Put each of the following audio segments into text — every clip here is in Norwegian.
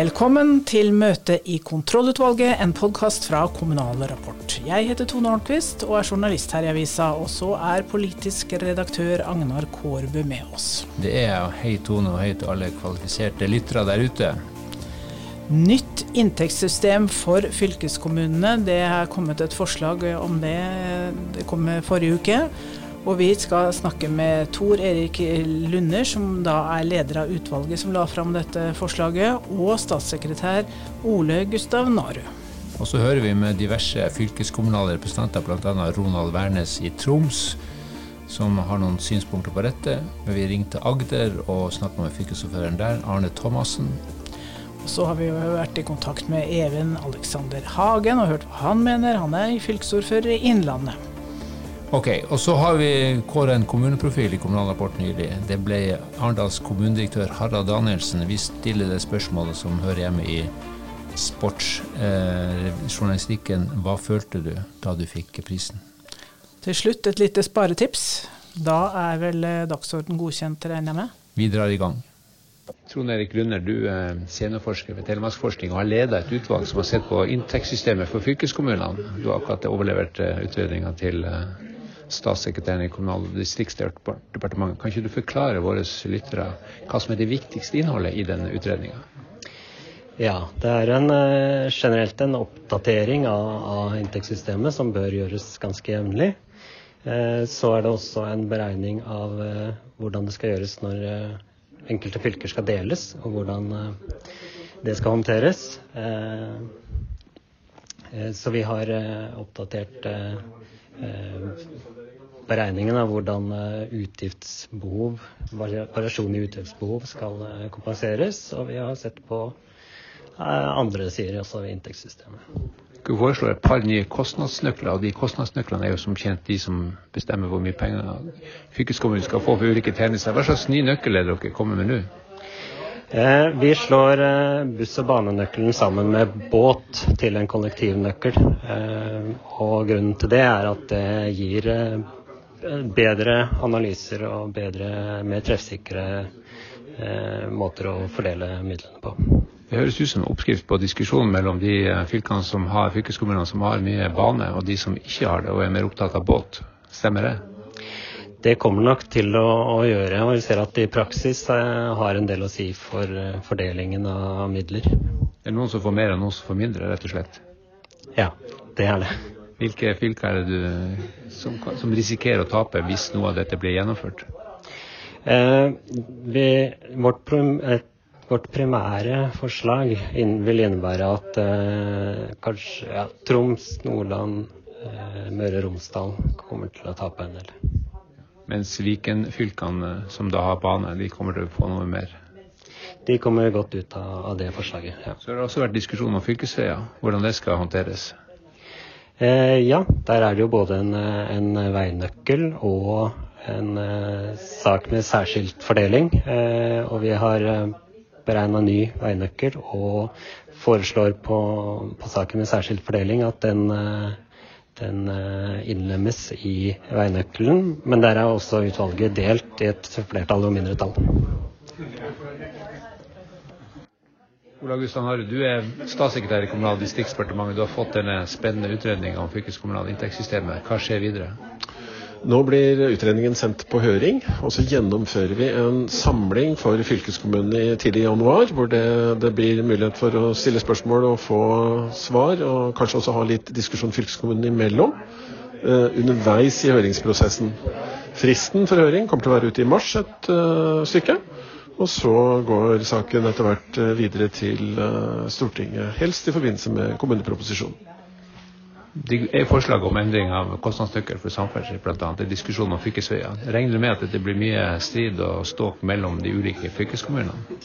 Velkommen til møte i Kontrollutvalget, en podkast fra Kommunal Rapport. Jeg heter Tone Holmquist og er journalist her i avisa, og så er politisk redaktør Agnar Kårbu med oss. Det er hei Tone og hei til alle kvalifiserte lyttere der ute. Nytt inntektssystem for fylkeskommunene. Det er kommet et forslag om det. Det kom forrige uke. Og vi skal snakke med Tor Erik Lunder, som da er leder av utvalget som la fram dette forslaget, og statssekretær Ole Gustav Naru. Og så hører vi med diverse fylkeskommunale representanter, bl.a. Ronald Wærnes i Troms, som har noen synspunkter på dette. Men vi ringte Agder og snakka med fylkesordføreren der, Arne Thomassen. Og så har vi jo vært i kontakt med Even Alexander Hagen og hørt hva han mener. Han er fylkesordfører i Innlandet. Ok, og så har vi kåra en kommuneprofil i Kommunal Rapport nylig. Det ble Arendals kommunedirektør Harald Danielsen. Vi stiller det spørsmålet som hører hjemme i sportsjournalistikken. Eh, Hva følte du da du fikk prisen? Til slutt et lite sparetips. Da er vel eh, dagsorden godkjent, regner jeg med? Vi drar i gang. Trond Erik Lunder, du er seniorforsker ved Telemarksforskning og har ledet et utvalg som har sett på inntektssystemet for fylkeskommunene. Du har akkurat overlevert eh, utredninga til statssekretæren i Kommunal- og distriktsdepartementet. Kan ikke du forklare våre lyttere hva som er det viktigste innholdet i denne utredninga? Ja, det er en, eh, generelt en oppdatering av, av, inntektssystemet som bør gjøres ganske jevnlig. Eh, så er det også en beregning av eh, hvordan det skal gjøres når enkelte fylker skal deles, og hvordan det skal håndteres. Så vi har oppdatert beregningen av hvordan eh, utgiftsbehov, variasjon i utgiftsbehov skal eh, kompenseres. Og vi har sett på eh, andre sider også ved inntektssystemet. Du foreslår et par nye kostnadsnøkler, og de kostnadsnøklene er jo som kjent de som bestemmer hvor mye penger fylkeskommunen skal få for ulike tjenester. Hva slags ny nøkkel er dere kommer med nå? vi slår buss- og banenøkkelen sammen med båt til en kollektivnøkkel. og grunnen til det er at det gir bedre analyser og bedre, mer treffsikre eh, måter å fordele midlene på. Det høres ut som en oppskrift på diskusjonen mellom de eh, fylkene som har fylkeskommunene som har mye bane, og de som ikke har det og er mer opptatt av båt. Stemmer det? Det kommer nok til å, å gjøre. og Vi ser at det i praksis eh, har en del å si for eh, fordelingen av midler. Det er noen som får mer og noen som får mindre, rett og slett? Ja, det er det. Hvilke fylker er det du som, som risikerer å tape hvis noe av dette blir gjennomført? Eh, vi, vårt, vårt, primære forslag inn, vil innebære at eh, kanskje ja, Troms, Nordland, eh, Møre og Romsdal kommer til å tape en del. Mens Viken-fylkene, som da har bane, de kommer til å få noe mer? De kommer godt ut av, det forslaget, ja. Så har det også vært diskusjon om fylkesveier, hvordan det skal håndteres? Eh, ja, der er det jo både en, eh, en veinøkkel og en eh, sak med særskilt fordeling. Og vi har beregna ny veinøkkel og foreslår på, på, saken med særskilt fordeling at den, den innlemmes i veinøkkelen. Men der er også utvalget delt i et flertall og mindretall. Ola Gustav Nare, du er statssekretær i Kommunal- og distriktsdepartementet. Du har fått denne spennende utredninga om fylkeskommunale inntektssystemet. Hva skjer videre? Nå blir utredningen sendt på høring, og så gjennomfører vi en samling for fylkeskommunene tidlig i januar, hvor det, det, blir mulighet for å stille spørsmål og få svar, og kanskje også ha litt diskusjon fylkeskommunene imellom uh, underveis i høringsprosessen. Fristen for høring kommer til å være ute i mars et uh, stykke. Og så går saken etter hvert eh, videre til eh, Stortinget, helst i forbindelse med kommuneproposisjonen. Det er forslag om endring av kostnadsnøkkel for samferdsel, bl.a. Det er diskusjon om fylkesveier. Regner du med at det blir mye strid og ståk mellom de ulike fylkeskommunene?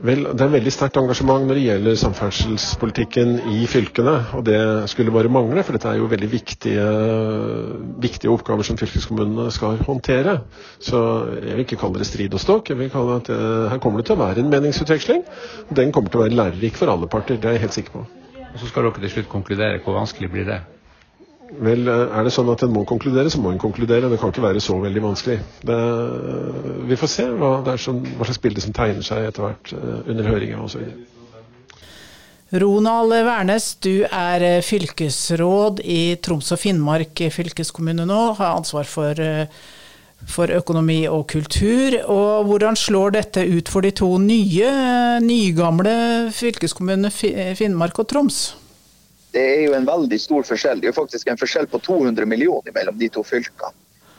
Vel, Det er veldig sterkt engasjement når det gjelder samferdselspolitikken i fylkene. Og det skulle bare mangle, for dette er jo veldig viktige, viktige oppgaver som fylkeskommunene skal håndtere. Så jeg vil ikke kalle det strid og ståk. Jeg vil kalle det at uh, Her kommer det til å være en meningsutveksling. Den kommer til å være lærerik for alle parter, det er jeg helt sikker på. Og Så skal dere til slutt konkludere. Hvor vanskelig blir det? Vel, eh, er det sånn at en må konkludere, så må en konkludere. Det kan ikke være så veldig vanskelig. Det, vi får se hva, som, hva, slags bilde som tegner seg etter hvert eh, under høringa osv. Ronald Wærnes, du er eh, fylkesråd i Troms og Finnmark fylkeskommune nå. Har ansvar for, for, økonomi og kultur. Og hvordan slår dette ut for de to nye, nygamle fylkeskommunene Finnmark og Troms? Det er jo en veldig stor forskjell. Det er jo faktisk en forskjell på 200 millioner mellom de to fylkene.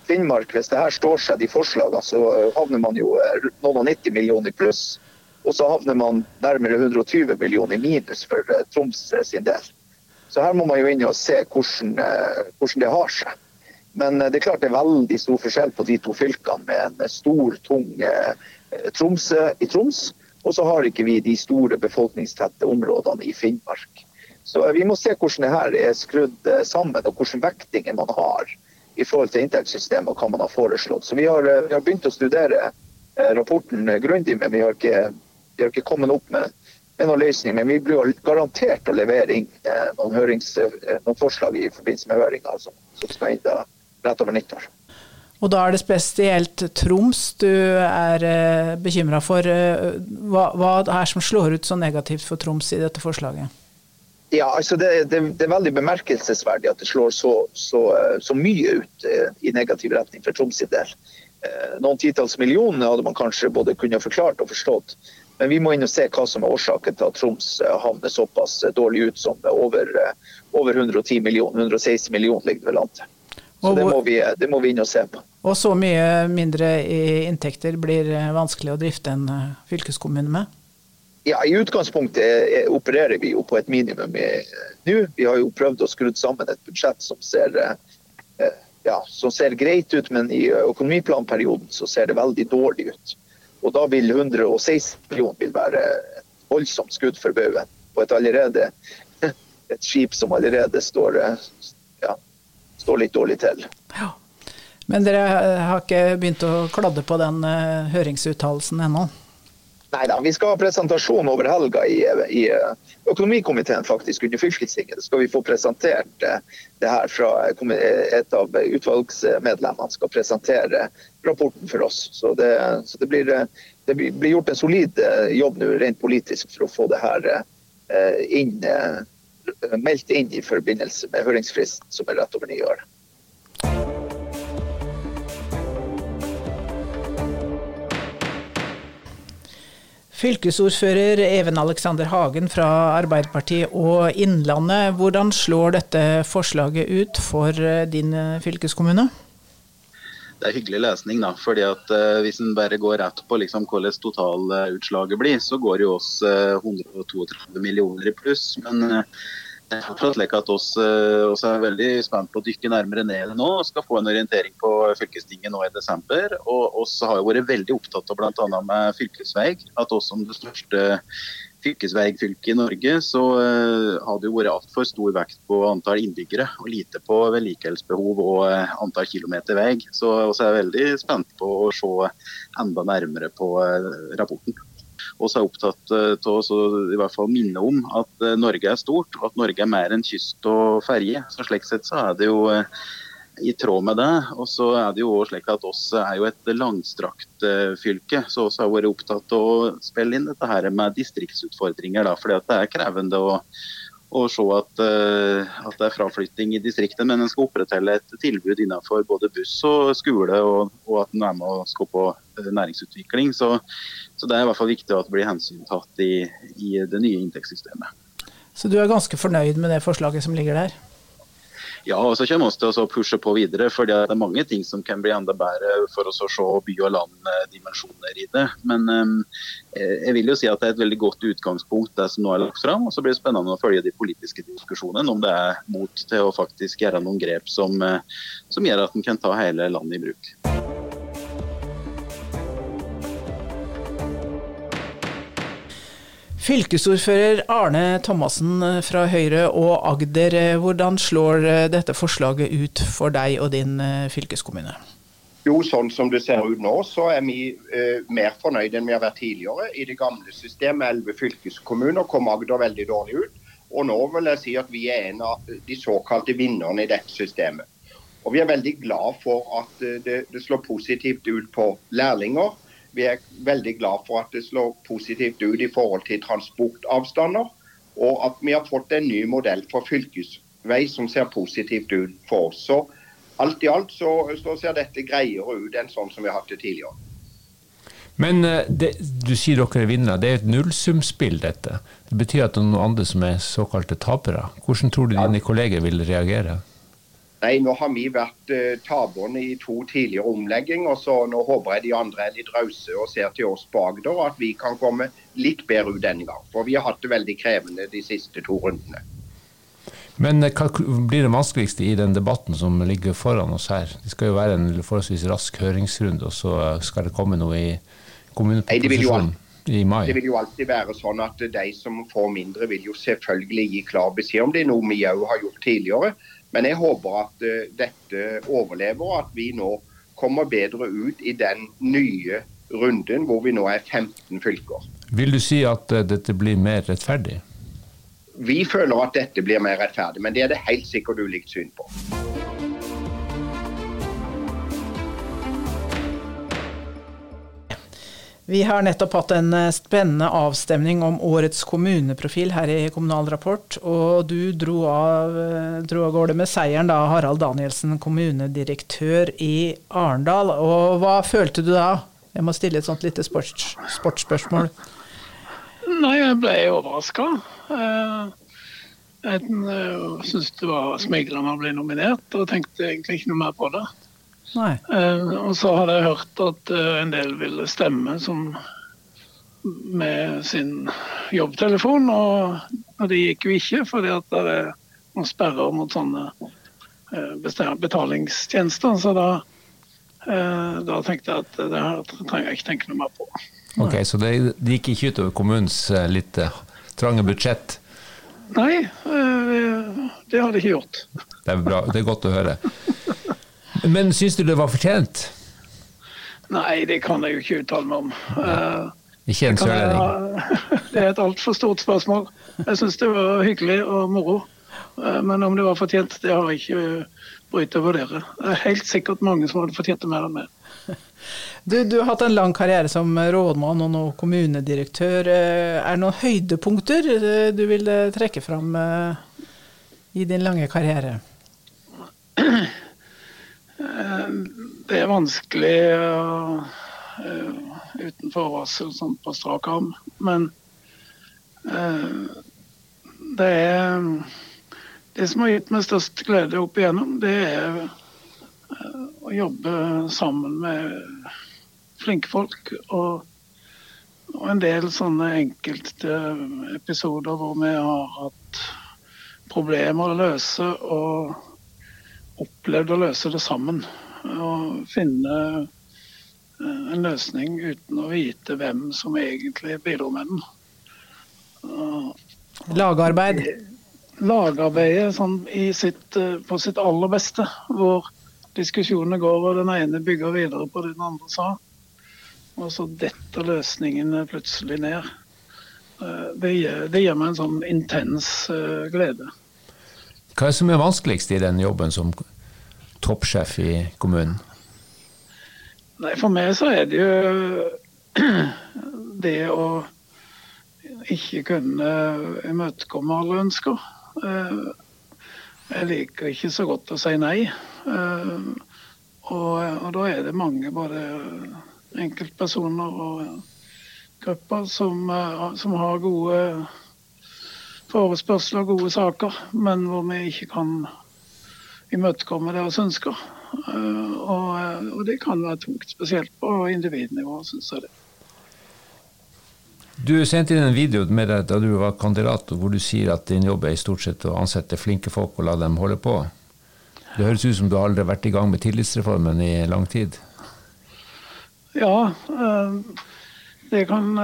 Finnmark, hvis det her står seg de forslagene, så havner man jo noen og 90 millioner pluss. Og så havner man nærmere 120 millioner minus for uh, Troms sin del. Så her må man jo inn og se hvordan, hvordan det har seg. Men det er klart det er veldig stor forskjell på de to fylkene med en stor, tung Tromsø i Troms. Og så har ikke vi de store befolkningstette områdene i Finnmark. Så vi må se hvordan det her er skrudd sammen, og hvilke vektinger man har i forhold til inntektssystemet og hva man har foreslått. Så vi har, vi har begynt å studere rapporten grundig, men vi har ikke vi har ikke kommet opp med, med noen løsning, men vi blir garantert å levere inn eh, noen, hørings, eh, noen, forslag i forbindelse med høringa som, som, skal inn da, rett over nyttår. Og da er det spesielt Troms du er eh, bekymra for. Eh, hva, hva er som slår ut så negativt for Troms i dette forslaget? Ja, altså det, det, det, er veldig bemerkelsesverdig at det slår så, så, eh, så mye ut i negativ retning for Troms sin del. Noen titalls millioner hadde man kanskje både kunne forklart og forstått. Men vi må inn og se hva som er årsaken til at Troms eh, havner såpass eh, dårlig ut som over, eh, over 110 millioner. 116 millioner ligger det vel an til. Så det må, vi, det må, vi, inn og se på. Og så mye mindre i inntekter blir vanskelig å drifte en fylkeskommune med? Ja, I utgangspunktet opererer vi jo på et minimum nå. Vi har jo prøvd å skru sammen et budsjett som ser, ja, som ser greit ut, men i økonomiplanperioden så ser det veldig dårlig ut. Og da vil 116 millioner være et voldsomt skudd for baugen på et allerede et skip som allerede står, ja, står litt dårlig til. Ja. Men dere har ikke begynt å kladde på den høringsuttalelsen ennå? Nei da, vi skal ha presentasjon over helga i, i økonomikomiteen faktisk under fylkestinget. Skal vi få presentert uh, det her fra et av utvalgsmedlemmene skal presentere rapporten for oss. Så det, så det, blir, det blir, gjort en solid eh, jobb nå rent politisk for å få det her eh, inn, eh, meldt inn i forbindelse med høringsfristen som er rett over nyåret. Fylkesordfører Even Alexander Hagen fra Arbeiderpartiet og Innlandet, hvordan slår dette forslaget ut for din fylkeskommune? det er hyggelig lesning. da, fordi at uh, Hvis en bare går rett på liksom hvordan totalutslaget blir, så går jo oss uh, eh, 132 millioner i pluss. Men uh, er fortsatt slik at oss, oss, er veldig spent på å dykke nærmere ned nå skal få en orientering på fylkestinget nå i desember. Og oss har jo vært veldig opptatt av bl.a. med fylkesvei. At oss som det største fylkesveifylket i Norge, så uh, har det jo vært altfor stor vekt på antall innbyggere, og lite på vedlikeholdsbehov og uh, antall kilometer vei. Så vi er veldig spent på å se enda nærmere på rapporten. Vi er opptatt av å i hvert fall minne om at Norge er stort, og at Norge er mer enn kyst og ferje. Så slik sett så er det jo i tråd med det. Og så er det jo også slik at oss er jo et langstrakt fylke, så vi har vært opptatt av å spille inn dette her med distriktsutfordringer. da, fordi det er krevende å, å se at, uh, at, det er fraflytting i distriktet, men en skal opprettholde et tilbud innenfor både buss og skole, og, og at en er med og skal på uh, næringsutvikling. Så, så, det er i hvert fall viktig at det blir hensyntatt i, i det nye inntektssystemet. Så du er ganske fornøyd med det forslaget som ligger der? Ja, og så kommer vi til å pushe på videre. for Det er mange ting som kan bli enda bedre for oss å se by og land-dimensjoner i det. Men eh, jeg vil jo si at det er et veldig godt utgangspunkt det som nå er lagt fram. Og så blir det spennende å følge de politiske diskusjonene om det er mot til å faktisk gjøre noen grep som, eh, som gjør at en kan ta hele landet i bruk. Fylkesordfører Arne Thomassen fra Høyre og Agder, hvordan slår dette forslaget ut for deg og din eh, fylkeskommune? Jo, sånn som det ser ut nå, så er vi eh, mer fornøyd enn vi har vært tidligere. I det gamle systemet, elleve fylkeskommuner, kom Agder veldig dårlig ut. Og nå vil jeg si at vi er en av de såkalte vinnerne i dette systemet. Og vi er veldig glad for at eh, det, det slår positivt ut på lærlinger vi er veldig glad for at det slår positivt ut i forhold til transportavstander. og at vi har fått en ny modell for fylkesvei som ser positivt ut for oss. Så alt i alt så, så ser dette greiere ut enn sånn som vi har hatt det tidligere. Men eh, det, du sier dere er vinnere. Det er et nullsumspill, dette. Det betyr at det er noen andre som er såkalte tapere. Hvordan tror du dine kolleger vil reagere? Nei, nå har vi vært uh, taperne i to tidligere omlegginger, så nå håper jeg de andre er litt rause og ser til oss Agder, og at vi kan komme litt bedre ut denne gang. For vi har hatt det veldig krevende de siste to rundene. Men hva blir det vanskeligste i den debatten som ligger foran oss her? Det skal jo være en forholdsvis rask høringsrunde, og så skal det komme noe i kommuneproposisjonen i mai. Det vil jo alltid være sånn at de som får mindre, vil jo selvfølgelig gi klar beskjed om det, noe vi òg har gjort tidligere. Men jeg håper at uh, dette overlever, og at vi nå kommer bedre ut i den nye runden hvor vi nå er 15 fylker. Vil du si at uh, dette blir mer rettferdig? Vi føler at dette blir mer rettferdig, men det er det helt sikkert ulikt syn på. Vi har nettopp hatt en eh, spennende avstemning om årets kommuneprofil her i Kommunal Rapport, og du dro av, eh, dro av gårde med seieren da, Harald Danielsen, kommunedirektør i Arendal. Og hva følte du da? Jeg må stille et sånt lite sports, sportsspørsmål. Nei, jeg ble overraska. Eh, jeg syntes det var smigrende å bli nominert, og tenkte egentlig ikke noe mer på det. Uh, og så hadde jeg hørt at uh, en del ville stemme som, med sin jobbtelefon, og, og, det gikk jo ikke fordi at det er noen sperrer mot sånne uh, betalingstjenester. Så da, da, tenkte jeg at det her trenger jeg ikke tenke noe mer på. Ok, Så det, det gikk ikke utover kommunens litt trange budsjett? Nei, det har det ikke gjort. Det er bra, det er godt å høre. Men syns du det var fortjent? Nei, det kan jeg jo ikke uttale meg om. Uh, ikke en sørlending? Det er et altfor stort spørsmål. Jeg syns det var hyggelig og moro. Uh, men om det var fortjent, det har jeg ikke brydd å vurdere. Det er helt sikkert mange som hadde fortjent det mer enn meg. Du, du, har hatt en lang karriere som rådmann og nå kommunedirektør. Eh, er det noen høydepunkter du vil trekke fram i din lange karriere? Eh, det er vanskelig uh, uten forvarsel sånn på strak arm. Men uh, det er Det som har gitt meg størst glede opp igjennom, det er uh, å jobbe sammen med flinke folk. Og, og en del sånne enkelte episoder hvor vi har hatt problemer å løse. og opplevd å løse det sammen. Og finne eh, en løsning uten å vite hvem som egentlig bidro med den. Lagarbeid? Lagarbeidet sånn sitt, eh, på sitt aller beste. Hvor diskusjonene går og den ene bygger videre på det den andre sa. Og så detter løsningene plutselig ned. Eh, det gir, det gir meg en sånn intens glede. Hva er det som er vanskeligst i den jobben som toppsjef i kommunen? Nei, For meg så er det jo det å ikke kunne imøtekomme alle ønsker. Eh, jeg liker ikke så godt å si nei. Eh, og, og da er det mange, både enkeltpersoner og grupper, som, eh, som har gode forespørsler og gode saker, men hvor vi ikke kan imøtekomme deres ønsker. Eh, og, eh, og, det kan være tungt, spesielt på individnivå, syns jeg det. Du sendte inn en video med deg da du var kandidat, hvor du sier at din jobb er i stort sett å ansette flinke folk og la dem holde på. Det høres ut som du aldri har vært i gang med tillitsreformen i lang tid? Ja, eh, det kan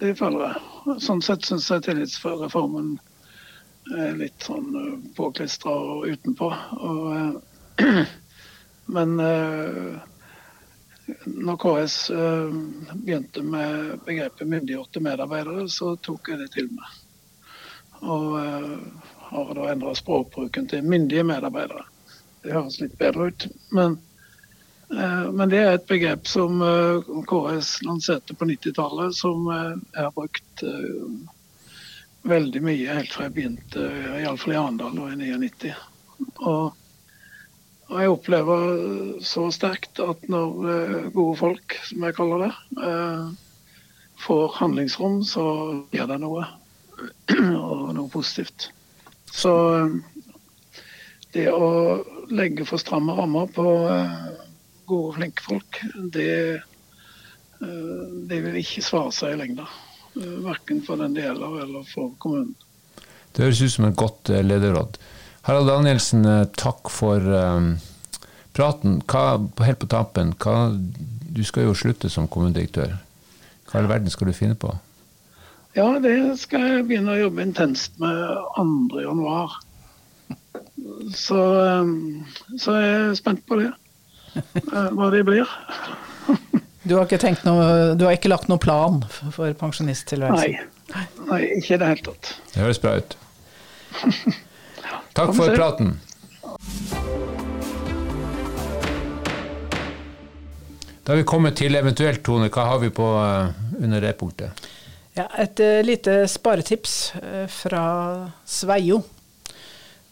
Det føler jeg. Sånn sett syns jeg tillitsreformen litt sånn eh, påklistra og utenpå. Og, eh, men eh, når KS begynte med begrepet myndiggjorte medarbeidere, så tok jeg det til meg. Og har da endra språkbruken til myndige medarbeidere. Det høres litt bedre ut. Men, men det er et begrep som KS lanserte på 90-tallet, som har brukt veldig mye helt fra jeg begynte, iallfall i Arendal i 99. Og, og, jeg opplever så sterkt at når uh, gode folk, som jeg kaller det, uh, får handlingsrom, så gjør det noe. og noe positivt. Så det å legge for stramme rammer på gode, flinke folk, det, det vil ikke svare seg i lengda. Verken for den det gjelder, eller for kommunen. Det høres ut som et godt lederråd. Harald Danielsen, takk for um, praten. Hva, helt på tampen, hva, du skal jo slutte som kommunedirektør. Hva i all verden skal du finne på? Ja, det skal jeg begynne å jobbe intenst med 2.1. Så, så jeg er spent på det. Hva det blir. Du har ikke, noe, du har ikke lagt noen plan for pensjonisttilværelsen? Nei. Nei, ikke i det hele tatt. Det høres bra ut. Takk for praten. Da har vi kommet til eventuelt, Tone. Hva har vi på under det punktet? Ja, et uh, lite sparetips uh, fra Sveio.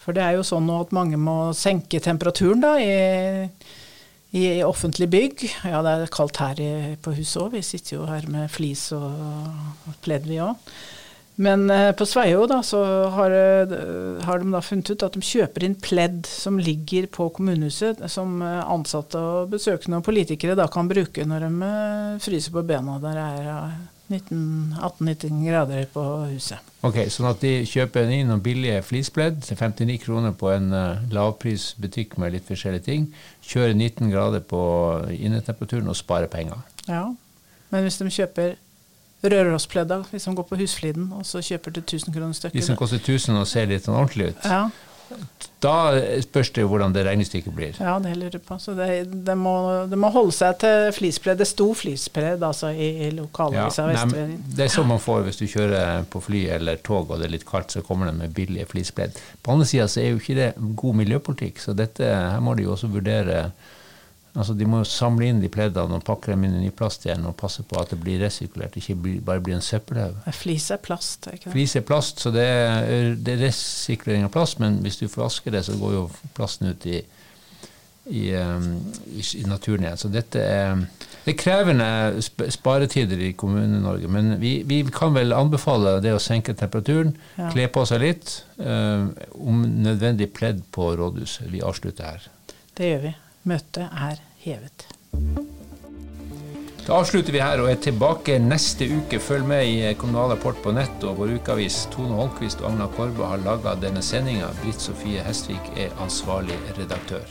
For det er jo sånn at mange må senke temperaturen da, i, i, offentlige bygg. Ja, det er kaldt her i, på huset òg. Vi sitter jo her med flis og, pledd, vi òg. Men eh, på Sveio da, så har, har, de da funnet ut at de kjøper inn pledd som ligger på kommunehuset, som ansatte og besøkende og politikere da kan bruke når de fryser på bena. Der er 18-19 grader på huset. Ok, Sånn at de kjøper inn noen billige flispledd til 59 kroner på en uh, lavprisbutikk med litt forskjellige ting. Kjører 19 grader på innetemperaturen og sparer penger. Ja, men hvis de kjøper rørosspledda, hvis de går på Husfliden og så kjøper til 1000 kroner stykket De som koster 1000 og ser litt sånn ordentlig ut? Ja. Da spørs det hvordan det regnestykket blir. Ja, det lurer jeg på. Så det, det, må, det, må, holde seg til flispledd. Det sto flispledd altså, i, i lokalavisa ja, Det er sånn man får hvis du kjører på fly eller tog og det er litt kaldt, så kommer det med billige flispledd. På andre sida så er jo ikke det god miljøpolitikk, så dette, her må de jo også vurdere Altså De må jo samle inn de pleddene og pakke dem inn i ny plast igjen og passe på at det blir resirkulert, ikke bare blir en søppelhaug. Flis er plast, ikke det? Flis er plast, så det er, det er resirkulering av plast, men hvis du forvasker det, så går jo plasten ut i, i, um, i, i naturen igjen. Så dette er, det er krevende sparetider i Kommune-Norge, men vi, vi, kan vel anbefale det å senke temperaturen, ja. kle på seg litt, um, om nødvendig pledd på rådhuset. Vi avslutter her. Det gjør vi. Møtet er hevet. Da avslutter vi her og er tilbake neste uke. Følg med i Kommunal Rapport på nett og vår ukeavis. Tone Holmquist og Agna Korbe har laga denne sendinga. Britt Sofie Hestvik er ansvarlig redaktør.